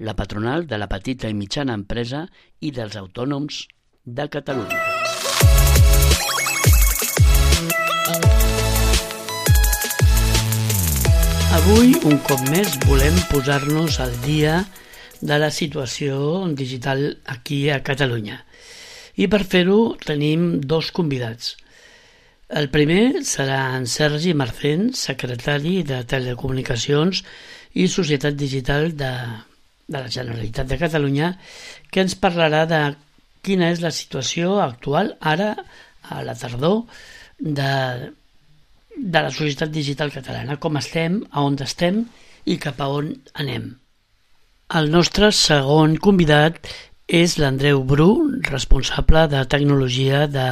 la patronal de la petita i mitjana empresa i dels autònoms de Catalunya. Avui, un cop més, volem posar-nos al dia de la situació digital aquí a Catalunya. I per fer-ho tenim dos convidats. El primer serà en Sergi Marcén, secretari de Telecomunicacions i Societat Digital de, de la Generalitat de Catalunya, que ens parlarà de quina és la situació actual ara, a la tardor, de, de la societat digital catalana, com estem, a on estem i cap a on anem. El nostre segon convidat és l'Andreu Bru, responsable de tecnologia de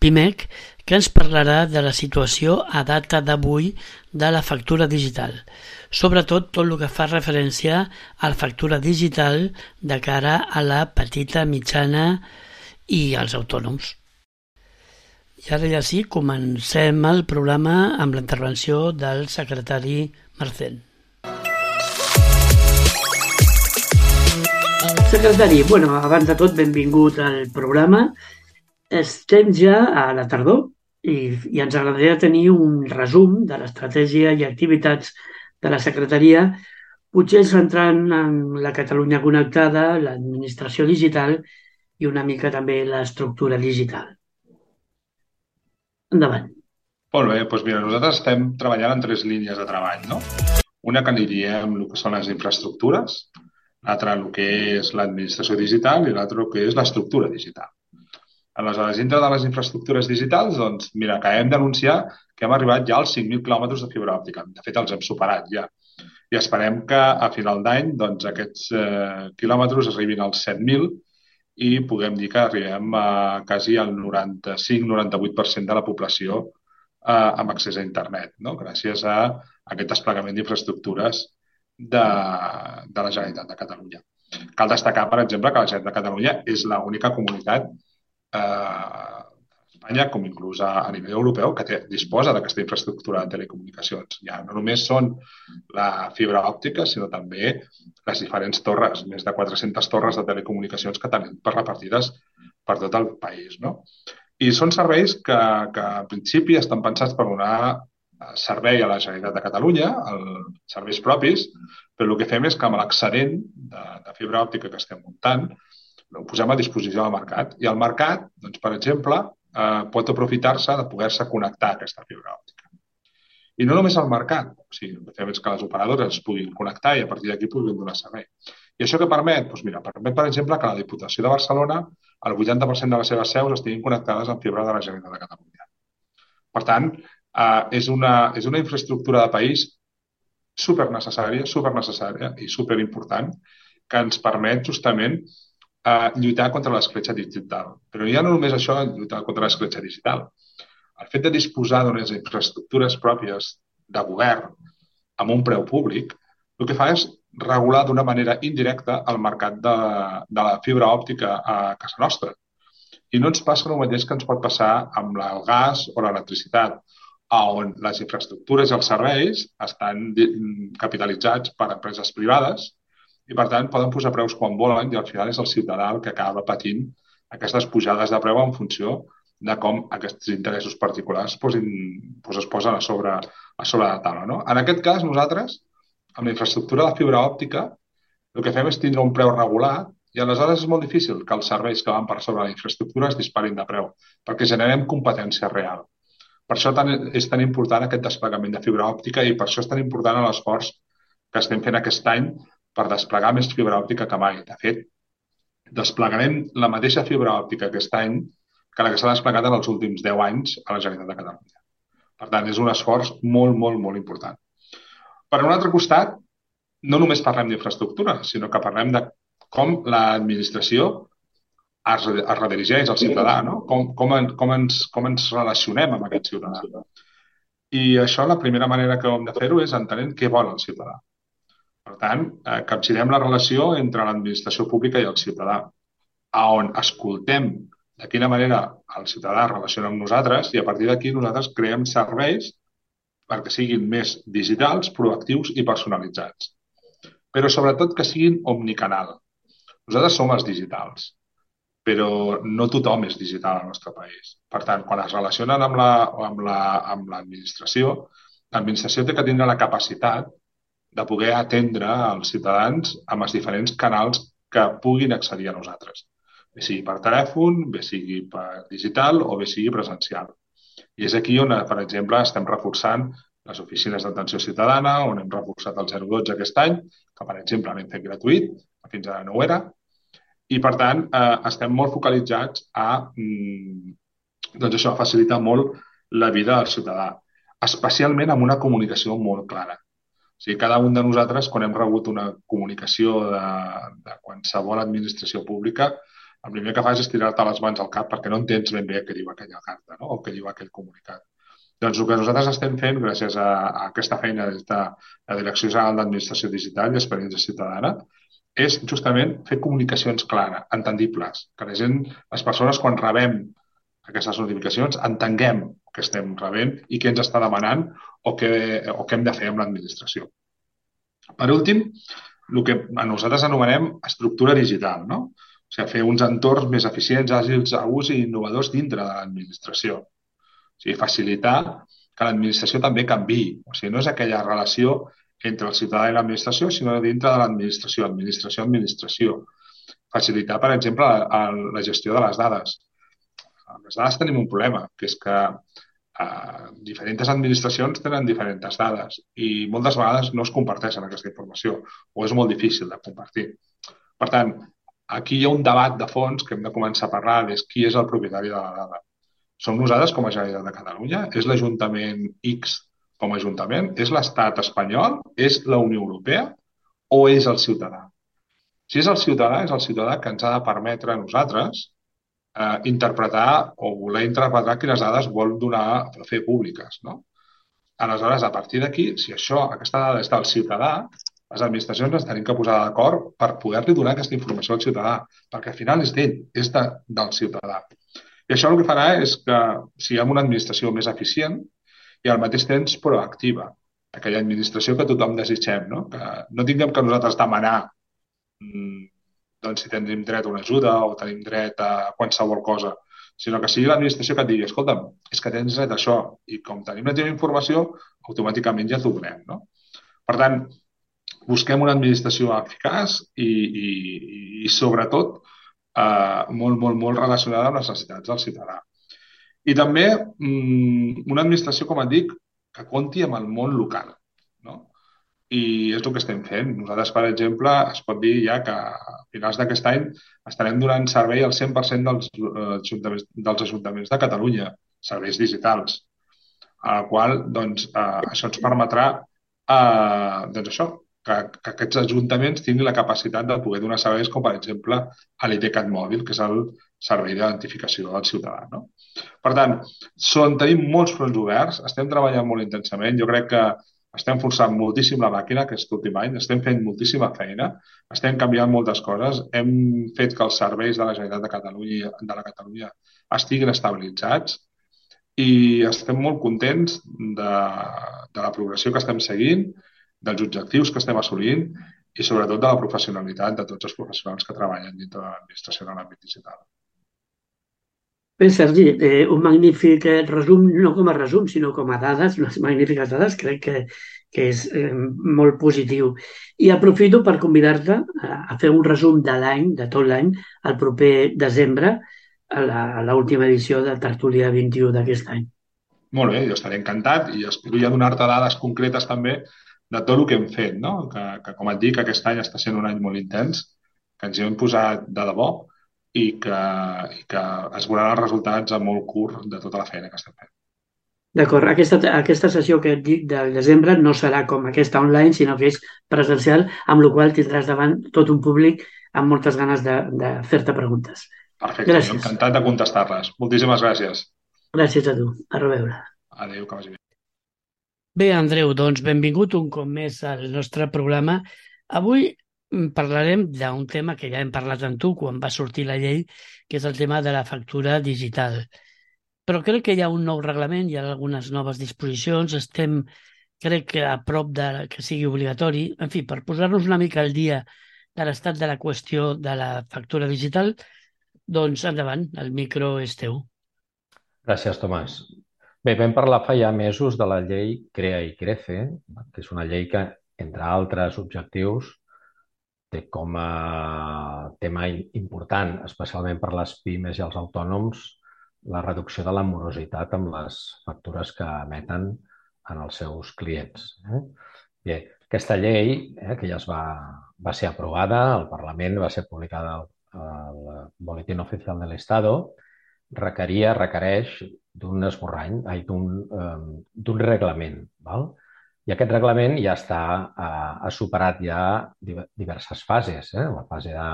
PIMEC, que ens parlarà de la situació a data d'avui de la factura digital, sobretot tot el que fa referència a la factura digital de cara a la petita, mitjana i als autònoms. I ara ja sí, comencem el programa amb la intervenció del secretari Marcel. Secretari, bueno, abans de tot, benvingut al programa. Estem ja a la tardor i, i ens agradaria tenir un resum de l'estratègia i activitats de la secretaria, potser centrant en la Catalunya connectada, l'administració digital i una mica també l'estructura digital. Endavant. Molt bé, doncs mira, nosaltres estem treballant en tres línies de treball, no? Una que en diem el que són les infraestructures, l'altra el que és l'administració digital i l'altra el que és l'estructura digital. Aleshores, dintre de les infraestructures digitals, doncs, mira, acabem d'anunciar que hem arribat ja als 5.000 quilòmetres de fibra òptica. De fet, els hem superat ja. I esperem que a final d'any doncs, aquests eh, quilòmetres arribin als 7.000 i puguem dir que arribem a quasi al 95-98% de la població eh, amb accés a internet, no? gràcies a aquest desplegament d'infraestructures de, de la Generalitat de Catalunya. Cal destacar, per exemple, que la Generalitat de Catalunya és l'única comunitat eh, Espanya, com inclús a, a nivell europeu, que té, disposa d'aquesta infraestructura de telecomunicacions. Ja no només són la fibra òptica, sinó també les diferents torres, més de 400 torres de telecomunicacions que tenim per repartides per tot el país. No? I són serveis que, que en principi estan pensats per donar servei a la Generalitat de Catalunya, els serveis propis, però el que fem és que amb l'excedent de, de fibra òptica que estem muntant, ho posem a disposició del mercat. I el mercat, doncs, per exemple, eh, pot aprofitar-se de poder-se connectar a aquesta fibra òptica. I no només el mercat, o sigui, el que és que les operadores es puguin connectar i a partir d'aquí puguin donar servei. I això què permet? Doncs mira, permet, per exemple, que la Diputació de Barcelona el 80% de les seves seus estiguin connectades amb fibra de la Generalitat de Catalunya. Per tant, eh, és, una, és una infraestructura de país super necessària, super necessària i super important que ens permet justament eh, lluitar contra l'escletxa digital. Però ja no només això, lluitar contra l'escletxa digital. El fet de disposar d'unes infraestructures pròpies de govern amb un preu públic, el que fa és regular d'una manera indirecta el mercat de, de la fibra òptica a casa nostra. I no ens passa el mateix que ens pot passar amb el gas o l'electricitat, on les infraestructures i els serveis estan capitalitzats per empreses privades i, per tant, poden posar preus quan volen i al final és el ciutadà el que acaba patint aquestes pujades de preu en funció de com aquests interessos particulars posin, doncs es posen a sobre, a sobre la taula. No? En aquest cas, nosaltres, amb la infraestructura de fibra òptica, el que fem és tindre un preu regulat i aleshores és molt difícil que els serveis que van per sobre la infraestructura es disparin de preu, perquè generem competència real. Per això tan, és tan important aquest desplegament de fibra òptica i per això és tan important l'esforç que estem fent aquest any per desplegar més fibra òptica que mai. De fet, desplegarem la mateixa fibra òptica aquest any que la que s'ha desplegat en els últims 10 anys a la Generalitat de Catalunya. Per tant, és un esforç molt, molt, molt important. Per un altre costat, no només parlem d'infraestructura, sinó que parlem de com l'administració es, redirigeix al ciutadà, no? Com, com, en, com, ens, com ens relacionem amb aquest ciutadà. I això, la primera manera que hem de fer-ho és entenent què vol el ciutadà. Per tant, eh, capgirem la relació entre l'administració pública i el ciutadà, a on escoltem de quina manera el ciutadà relaciona amb nosaltres i a partir d'aquí nosaltres creem serveis perquè siguin més digitals, proactius i personalitzats. Però sobretot que siguin omnicanal. Nosaltres som els digitals, però no tothom és digital al nostre país. Per tant, quan es relacionen amb l'administració, la, amb l'administració té que tindre la capacitat de poder atendre els ciutadans amb els diferents canals que puguin accedir a nosaltres. Bé sigui per telèfon, bé sigui per digital o bé sigui presencial. I és aquí on, per exemple, estem reforçant les oficines d'atenció ciutadana, on hem reforçat el 012 aquest any, que, per exemple, l'hem fet gratuït, fins ara no ho era, i, per tant, eh, estem molt focalitzats a, mm, doncs això, facilitar molt la vida al ciutadà, especialment amb una comunicació molt clara. Sigui, cada un de nosaltres, quan hem rebut una comunicació de, de qualsevol administració pública, el primer que fas és tirar-te les mans al cap perquè no entens ben bé què diu aquella carta no? o què diu aquell comunicat. Doncs el que nosaltres estem fent, gràcies a, a aquesta feina des de la Direcció General d'Administració Digital i Experiència Ciutadana, és justament fer comunicacions clares, entendibles, que la gent, les persones, quan rebem aquestes notificacions, entenguem que estem rebent i què ens està demanant o què, o què hem de fer amb l'administració. Per últim, el que nosaltres anomenem estructura digital, no? O sigui, fer uns entorns més eficients, àgils, segurs i innovadors dintre de l'administració. O sigui, facilitar que l'administració també canvi. O sigui, no és aquella relació entre el ciutadà i l'administració, sinó dintre de l'administració, administració-administració. Facilitar, per exemple, la, la gestió de les dades. Amb les dades tenim un problema, que és que eh, diferents administracions tenen diferents dades i moltes vegades no es comparteixen aquesta informació o és molt difícil de compartir. Per tant, aquí hi ha un debat de fons que hem de començar a parlar, és qui és el propietari de la dada. Som nosaltres com a Generalitat de Catalunya? És l'Ajuntament X com a Ajuntament? És l'Estat espanyol? És la Unió Europea? O és el ciutadà? Si és el ciutadà, és el ciutadà que ens ha de permetre a nosaltres eh, interpretar o voler interpretar quines dades vol donar fer públiques. No? Aleshores, a partir d'aquí, si això, aquesta dada és del ciutadà, les administracions ens tenim que posar d'acord per poder-li donar aquesta informació al ciutadà, perquè al final és d'ell, és de, del ciutadà. I això el que farà és que siguem una administració més eficient i al mateix temps proactiva, aquella administració que tothom desitgem, no? que no tinguem que nosaltres demanar mm, doncs, si tenim dret a una ajuda o tenim dret a qualsevol cosa, sinó que sigui l'administració que et digui, escolta'm, és que tens dret a això i com tenim la teva informació, automàticament ja t'ho donem. No? Per tant, busquem una administració eficaç i, i, i sobretot, eh, molt, molt, molt relacionada amb les necessitats del ciutadà. I també mm, una administració, com et dic, que compti amb el món local. I és el que estem fent. Nosaltres, per exemple, es pot dir ja que a finals d'aquest any estarem donant servei al 100% dels, eh, dels ajuntaments de Catalunya, serveis digitals, a la qual doncs, eh, això ens permetrà eh, doncs això, que, que aquests ajuntaments tinguin la capacitat de poder donar serveis com, per exemple, a l'ITCAT mòbil, que és el servei d'identificació del ciutadà. No? Per tant, són, tenim molts fronts oberts, estem treballant molt intensament. Jo crec que estem forçant moltíssim la màquina aquest últim any, estem fent moltíssima feina, estem canviant moltes coses, hem fet que els serveis de la Generalitat de Catalunya, de la Catalunya estiguin estabilitzats i estem molt contents de, de la progressió que estem seguint dels objectius que estem assolint i sobretot de la professionalitat de tots els professionals que treballen dintre de l'administració en l'àmbit digital. Bé, Sergi, eh, un magnífic eh, resum, no com a resum, sinó com a dades, unes magnífiques dades, crec que, que és eh, molt positiu. I aprofito per convidar-te a, a fer un resum de l'any, de tot l'any, el proper desembre, a l'última edició de Tertúlia 21 d'aquest any. Molt bé, jo estaré encantat i espero ja donar-te dades concretes també de tot el que hem fet, no? que, que com et dic, aquest any està sent un any molt intens, que ens hi hem posat de debò i que, i que es veuran els resultats a molt curt de tota la feina que estem fent. D'acord, aquesta, aquesta sessió que et dic del desembre no serà com aquesta online, sinó que és presencial, amb la qual tindràs davant tot un públic amb moltes ganes de, de fer-te preguntes. Perfecte, Gràcies. jo encantat de contestar-les. Moltíssimes gràcies. Gràcies a tu. A reveure. Adéu, que vagi bé. Bé, Andreu, doncs benvingut un cop més al nostre programa. Avui parlarem d'un tema que ja hem parlat amb tu quan va sortir la llei, que és el tema de la factura digital. Però crec que hi ha un nou reglament, hi ha algunes noves disposicions, estem, crec que a prop de que sigui obligatori. En fi, per posar-nos una mica al dia de l'estat de la qüestió de la factura digital, doncs endavant, el micro és teu. Gràcies, Tomàs. Bé, vam parlar fa ja mesos de la llei Crea i Crece, que és una llei que, entre altres objectius, té com a tema important, especialment per les pimes i els autònoms, la reducció de la morositat amb les factures que emeten en els seus clients. Eh? Bé, aquesta llei, eh, que ja es va, va ser aprovada al Parlament, va ser publicada al, al Boletín Oficial de l'Estado, requeria, requereix d'un esborrany, d'un eh, reglament. Val? I aquest reglament ja està, eh, ha superat ja diverses fases. Eh? La fase de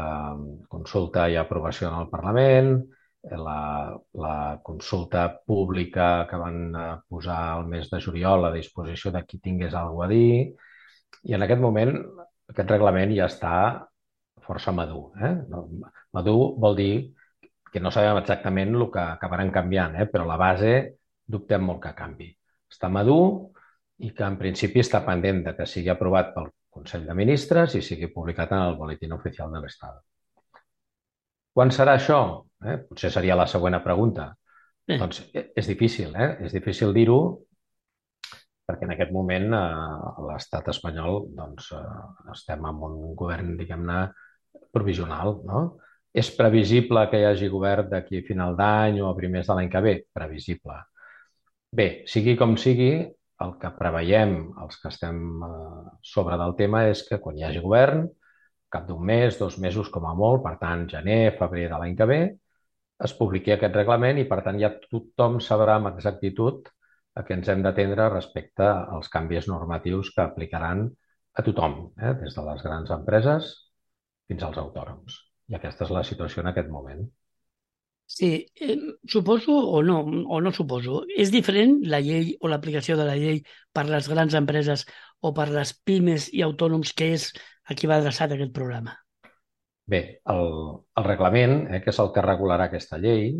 eh, consulta i aprovació en el Parlament, la, la consulta pública que van eh, posar el mes de juliol a disposició de qui tingués alguna a dir, i en aquest moment aquest reglament ja està força madur. Eh? Madur vol dir que no sabem exactament el que acabaran canviant, eh? però la base dubtem molt que canvi. Està madur i que en principi està pendent de que sigui aprovat pel Consell de Ministres i sigui publicat en el Boletín Oficial de l'Estat. Quan serà això? Eh? Potser seria la següent pregunta. Eh. Doncs és difícil, eh? És difícil dir-ho perquè en aquest moment eh, l'estat espanyol doncs, eh, estem amb un govern, diguem-ne, provisional, no? És previsible que hi hagi govern d'aquí a final d'any o a primers de l'any que ve? Previsible. Bé, sigui com sigui, el que preveiem, els que estem eh, sobre del tema, és que quan hi hagi govern, cap d'un mes, dos mesos com a molt, per tant, gener, febrer de l'any que ve, es publiqui aquest reglament i, per tant, ja tothom sabrà amb exactitud a què ens hem d'atendre respecte als canvis normatius que aplicaran a tothom, eh? des de les grans empreses fins als autònoms. I aquesta és la situació en aquest moment. Sí, eh, suposo o no, o no suposo. És diferent la llei o l'aplicació de la llei per les grans empreses o per les pimes i autònoms que és a qui va adreçat aquest programa? Bé, el, el reglament, eh, que és el que regularà aquesta llei,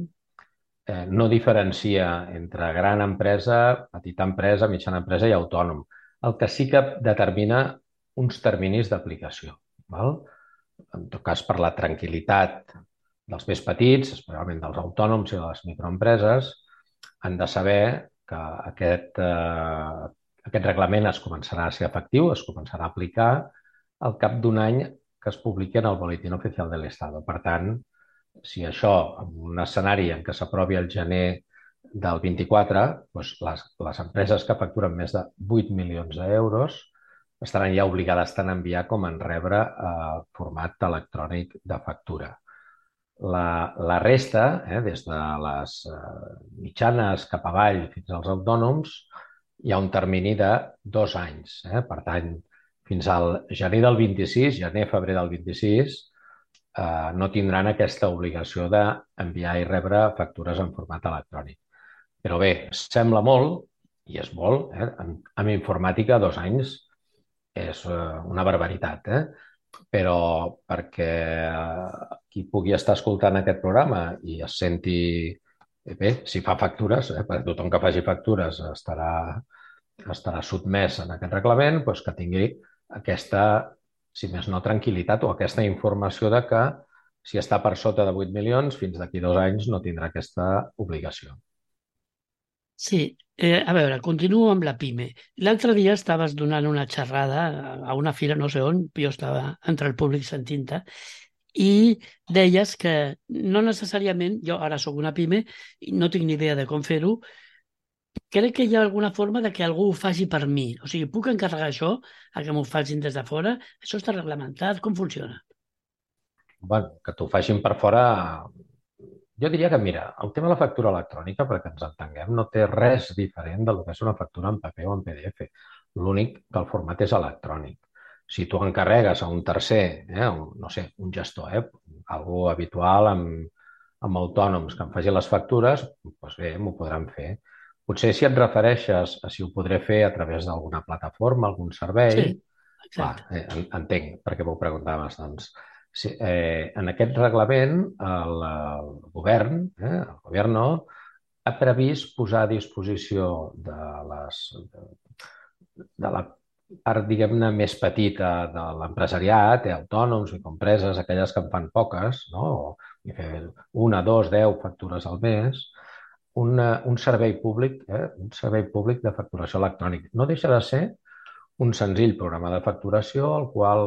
eh, no diferencia entre gran empresa, petita empresa, mitjana empresa i autònom. El que sí que determina uns terminis d'aplicació. En tot cas per la tranquil·litat dels més petits, especialment dels autònoms i de les microempreses, han de saber que aquest, eh, aquest reglament es començarà a ser efectiu, es començarà a aplicar al cap d'un any que es publiqui en el Boletín Oficial de l'Estat. Per tant, si això, en un escenari en què s'aprovi el gener del 24, doncs les, les empreses que facturen més de 8 milions d'euros estaran ja obligades tant a enviar com en rebre eh, format electrònic de factura. La, la resta, eh, des de les eh, mitjanes cap avall fins als autònoms, hi ha un termini de dos anys. Eh? Per tant, fins al gener del 26, gener-febrer del 26, eh, no tindran aquesta obligació d'enviar i rebre factures en format electrònic. Però bé, sembla molt, i és molt, eh? en, en informàtica dos anys és eh, una barbaritat, eh? Però perquè qui pugui estar escoltant aquest programa i es senti bé, si fa factures, eh, perquè tothom que faci factures estarà, estarà sotmès en aquest reglament, doncs que tingui aquesta, si més no, tranquil·litat o aquesta informació de que si està per sota de 8 milions, fins d'aquí dos anys no tindrà aquesta obligació. Sí, eh, a veure, continuo amb la PIME. L'altre dia estaves donant una xerrada a una fira, no sé on, jo estava entre el públic sentint-te, i deies que no necessàriament, jo ara sóc una PIME i no tinc ni idea de com fer-ho, crec que hi ha alguna forma de que algú ho faci per mi. O sigui, puc encarregar això a que m'ho facin des de fora? Això està reglamentat? Com funciona? bueno, que t'ho facin per fora jo diria que, mira, el tema de la factura electrònica, perquè ens entenguem, no té res diferent del que és una factura en paper o en PDF. L'únic que el format és electrònic. si tu encarregues a un tercer, eh, un, no sé, un gestor, eh, algú habitual amb, amb autònoms que em faci les factures, doncs bé, m'ho podran fer. Potser si et refereixes a si ho podré fer a través d'alguna plataforma, algun servei, Sí, clar, exacte. eh, en- entenc per què m'ho preguntaves. Doncs, si, eh, en aquest reglament, el, el govern, eh, el govern ha previst posar a disposició de les de, de la part, diguem-ne, més petita de l'empresariat, eh, autònoms, microempreses, aquelles que en fan poques, no? i una, dos, deu factures al mes, una, un servei públic, eh? un servei públic de facturació electrònica. No deixa de ser un senzill programa de facturació al qual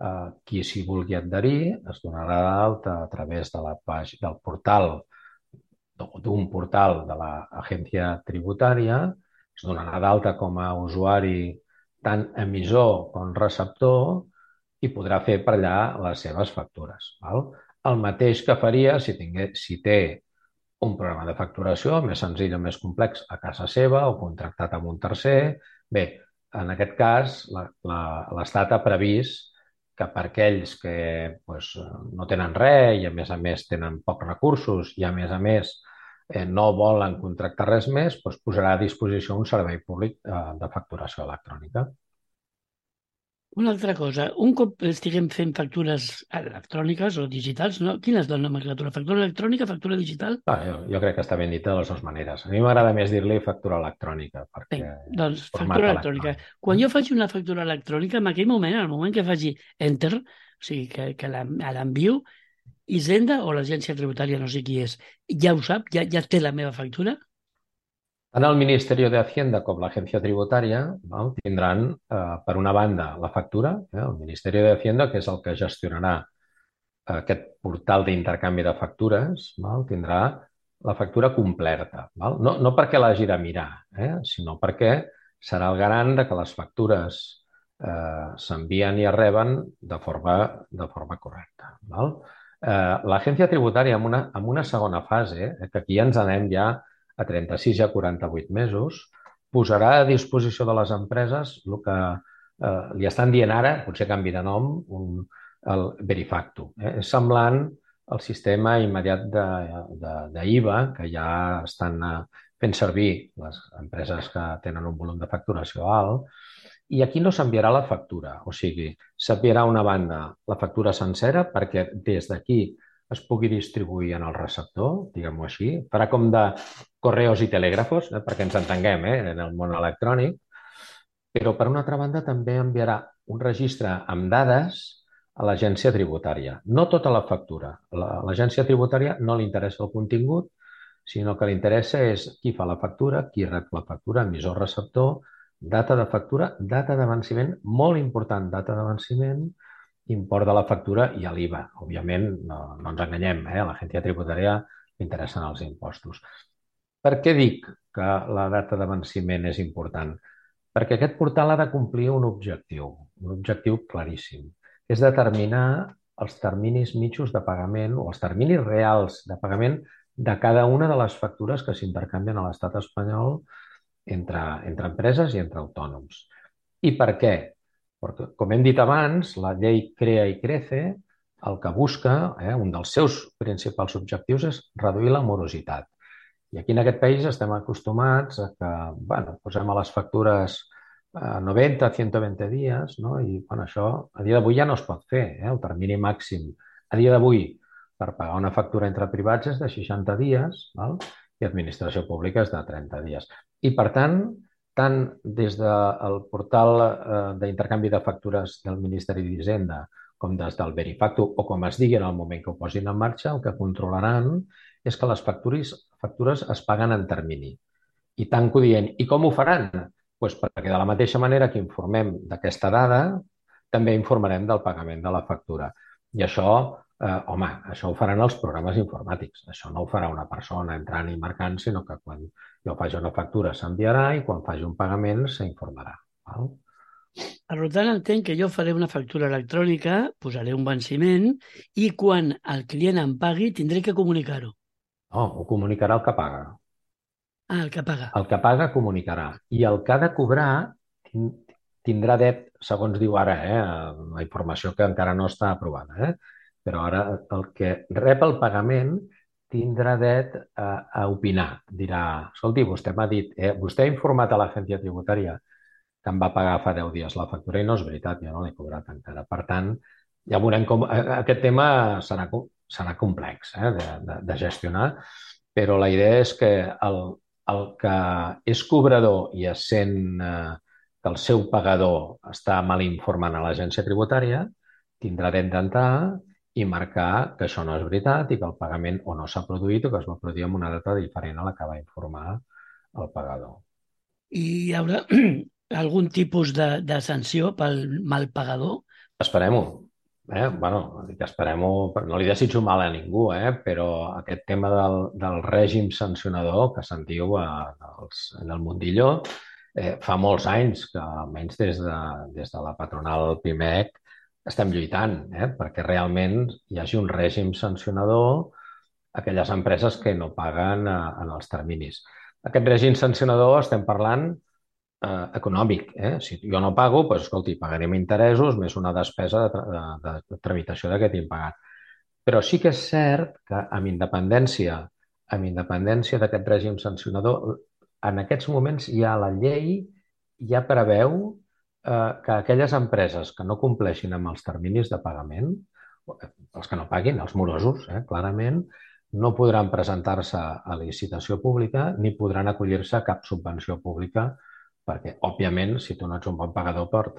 eh, qui s'hi vulgui adherir es donarà d'alta a través de la pàgina, del portal d'un portal de l'agència tributària, es donarà d'alta com a usuari tant emissor com receptor i podrà fer per allà les seves factures. Val? El mateix que faria si, tingués, si té un programa de facturació més senzill o més complex a casa seva o contractat amb un tercer. Bé, en aquest cas, l'Estat ha previst que per aquells que pues, no tenen res i a més a més tenen pocs recursos i a més a més eh, no volen contractar res més, doncs posarà a disposició un servei públic eh, de facturació electrònica. Una altra cosa, un cop estiguem fent factures electròniques o digitals, no? quina és la nomenclatura? Factura electrònica, factura digital? Ah, jo, jo crec que està ben dita de les dues maneres. A mi m'agrada més dir-li factura electrònica. Perquè Bé, doncs factura electrònica. electrònic. Quan jo faig una factura electrònica, en aquell moment, en el moment que faci enter, o sigui, que, que l'envio, Hisenda o l'agència tributària, no sé qui és, ja ho sap, ja, ja té la meva factura? Tant el Ministeri de Hacienda com l'Agència Tributària val, tindran, eh, per una banda, la factura, eh, el Ministeri de Hacienda, que és el que gestionarà eh, aquest portal d'intercanvi de factures, val, tindrà la factura completa. Val? No, no perquè l'hagi de mirar, eh, sinó perquè serà el garant de que les factures eh, s'envien i es reben de forma, de forma correcta. Val? Eh, L'agència tributària, en una, en una segona fase, eh, que aquí ja ens anem ja a 36 i a 48 mesos, posarà a disposició de les empreses el que eh, li estan dient ara, potser canvi de nom, un, el Verifacto. Eh? És semblant al sistema immediat d'IVA, que ja estan eh, fent servir les empreses que tenen un volum de facturació alt, i aquí no s'enviarà la factura, o sigui, s'enviarà una banda la factura sencera perquè des d'aquí es pugui distribuir en el receptor, diguem-ho així. Farà com de correos i telègrafos, eh, perquè ens entenguem eh, en el món electrònic, però per una altra banda també enviarà un registre amb dades a l'agència tributària. No tota la factura. La- L'agència tributària no li interessa el contingut, sinó que li interessa és qui fa la factura, qui rep la factura, emissor, receptor, data de factura, data de venciment, molt important, data de venciment, import de la factura i l'IVA. Òbviament, no, no ens enganyem, eh? a l'agència tributària li interessen els impostos. Per què dic que la data de venciment és important? Perquè aquest portal ha de complir un objectiu, un objectiu claríssim, és determinar els terminis mitjos de pagament o els terminis reals de pagament de cada una de les factures que s'intercanvien a l'estat espanyol entre, entre empreses i entre autònoms. I per què? Perquè, com hem dit abans, la llei Crea i Crece el que busca, eh, un dels seus principals objectius és reduir la morositat. I aquí en aquest país estem acostumats a que bueno, posem a les factures eh, 90, 120 dies, no? i bueno, això a dia d'avui ja no es pot fer. Eh? El termini màxim a dia d'avui per pagar una factura entre privats és de 60 dies val? i administració pública és de 30 dies. I per tant, tant des del portal eh, d'intercanvi de factures del Ministeri d'Hisenda com des del Verifacto o com es digui en el moment que ho posin en marxa, el que controlaran és que les factures, factures es paguen en termini. I tanco dient, i com ho faran? Pues perquè de la mateixa manera que informem d'aquesta dada, també informarem del pagament de la factura. I això, eh, home, això ho faran els programes informàtics. Això no ho farà una persona entrant i marcant, sinó que quan jo faci una factura s'enviarà i quan faci un pagament s'informarà. Val? Per tant, entenc que jo faré una factura electrònica, posaré un venciment i quan el client em pagui tindré que comunicar-ho. No, ho comunicarà el que paga. Ah, el que paga. El que paga comunicarà. I el que ha de cobrar tin- tindrà dret, segons diu ara, eh, la informació que encara no està aprovada, eh, però ara el que rep el pagament tindrà dret a, a opinar. Dirà, escolti, vostè m'ha dit, eh, vostè ha informat a l'agència tributària que em va pagar fa 10 dies la factura i no és veritat, jo no l'he cobrat encara. Per tant, ja veurem com... Eh, aquest tema serà, serà complex eh, de, de, de gestionar, però la idea és que el, el que és cobrador i es sent eh, que el seu pagador està mal informant a l'agència tributària, tindrà dret d'entrar i marcar que això no és veritat i que el pagament o no s'ha produït o que es va produir en una data diferent a la que va informar el pagador. I hi haurà algun tipus de, de sanció pel mal pagador? Esperem-ho. Eh? bueno, esperem-ho, no li desitjo mal a ningú, eh? però aquest tema del, del règim sancionador que sentiu a, als, en el mundillo eh, fa molts anys que almenys des de, des de la patronal PIMEC estem lluitant eh? perquè realment hi hagi un règim sancionador a aquelles empreses que no paguen a, eh, en els terminis. Aquest règim sancionador estem parlant eh, econòmic. Eh? Si jo no pago, doncs, escolti, pagarem interessos més una despesa de, de, de, de tramitació d'aquest impagat. Però sí que és cert que amb independència amb independència d'aquest règim sancionador, en aquests moments ja la llei ja preveu que aquelles empreses que no compleixin amb els terminis de pagament, els que no paguin, els morosos, eh, clarament, no podran presentar-se a licitació pública ni podran acollir-se a cap subvenció pública perquè, òbviament, si tu no ets un bon pagador,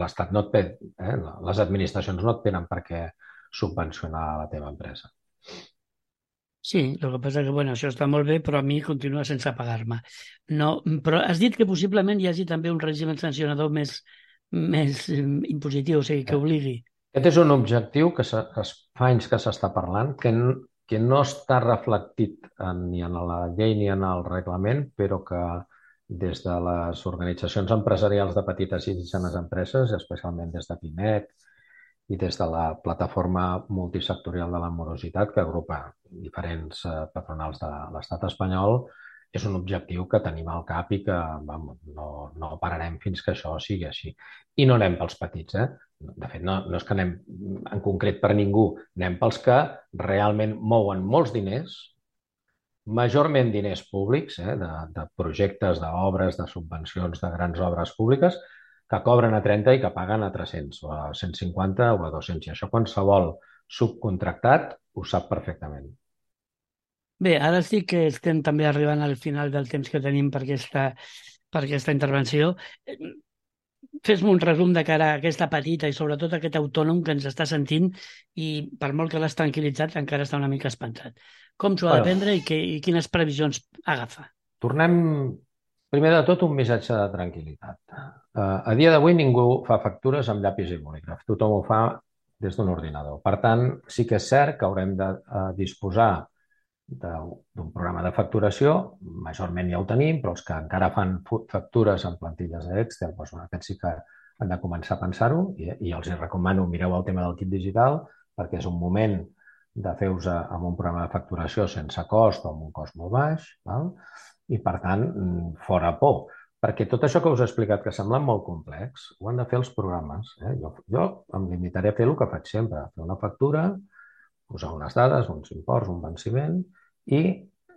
l'Estat no et té, eh? les administracions no et tenen per què subvencionar la teva empresa. Sí, el que passa que, bueno, això està molt bé, però a mi continua sense pagar-me. No, però has dit que possiblement hi hagi també un règim sancionador més, més impositiu, o sigui, que obligui. Aquest és un objectiu que, que fa anys que s'està parlant, que, que no està reflectit en, ni en la llei ni en el reglament, però que des de les organitzacions empresarials de petites i mitjanes empreses, especialment des de PIMEC i des de la plataforma multisectorial de la morositat, que agrupa diferents eh, patronals de l'estat espanyol, és un objectiu que tenim al cap i que vam, no, no pararem fins que això sigui així. I no anem pels petits, eh? De fet, no, no és que anem en concret per ningú, anem pels que realment mouen molts diners, majorment diners públics, eh, de, de projectes, d'obres, de subvencions, de grans obres públiques, que cobren a 30 i que paguen a 300 o a 150 o a 200. I això qualsevol subcontractat ho sap perfectament. Bé, ara sí que estem també arribant al final del temps que tenim per aquesta, per aquesta intervenció. Fes-me un resum de cara a aquesta petita i sobretot aquest autònom que ens està sentint i per molt que l'has tranquil·litzat encara està una mica espantat. Com s'ho ha bueno, de prendre i, que, i quines previsions agafa? Tornem, primer de tot, un missatge de tranquil·litat. Uh, a dia d'avui ningú fa factures amb llapis i bolígraf. Tothom ho fa des d'un ordinador. Per tant, sí que és cert que haurem de uh, disposar d'un programa de facturació, majorment ja ho tenim, però els que encara fan factures en plantilles d'Excel, doncs, bueno, aquests sí que han de començar a pensar-ho i, i els hi recomano, mireu el tema del kit digital, perquè és un moment de fer-vos amb un programa de facturació sense cost o amb un cost molt baix, val? i per tant, fora por. Perquè tot això que us he explicat, que sembla molt complex, ho han de fer els programes. Eh? Jo, jo em limitaré a fer el que faig sempre, fer una factura, posar unes dades, uns imports, un venciment i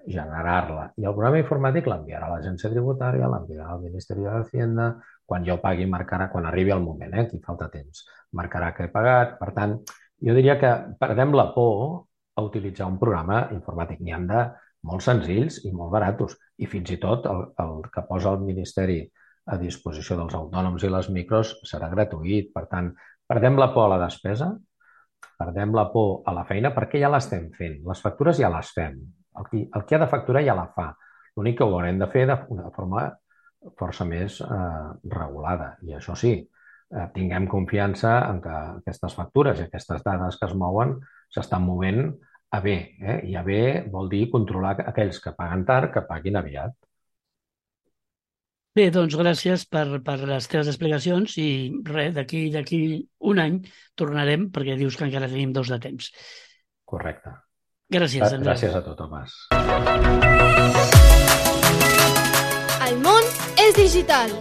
generar-la. I el programa informàtic l'enviarà a l'agència tributària, l'enviarà al Ministeri de Hacienda, quan jo pagui marcarà, quan arribi el moment, eh? aquí falta temps, marcarà que he pagat. Per tant, jo diria que perdem la por a utilitzar un programa informàtic. N'hi han de molt senzills i molt baratos. I fins i tot el, el que posa el Ministeri a disposició dels autònoms i les micros serà gratuït. Per tant, perdem la por a la despesa, perdem la por a la feina perquè ja l'estem fent. Les factures ja les fem. El qui, el qui ha de facturar ja la fa. L'únic que ho haurem de fer de, de forma força més eh, regulada. I això sí, eh, tinguem confiança en que aquestes factures i aquestes dades que es mouen s'estan movent a bé. Eh? I a bé vol dir controlar aquells que paguen tard, que paguin aviat. Bé, doncs gràcies per, per les teves explicacions i res, d'aquí d'aquí un any tornarem perquè dius que encara tenim dos de temps. Correcte. Gràcies, Andreu. Gràcies a tu, Tomàs. El món és digital.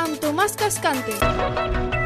Amb Tomàs Tomàs Cascante.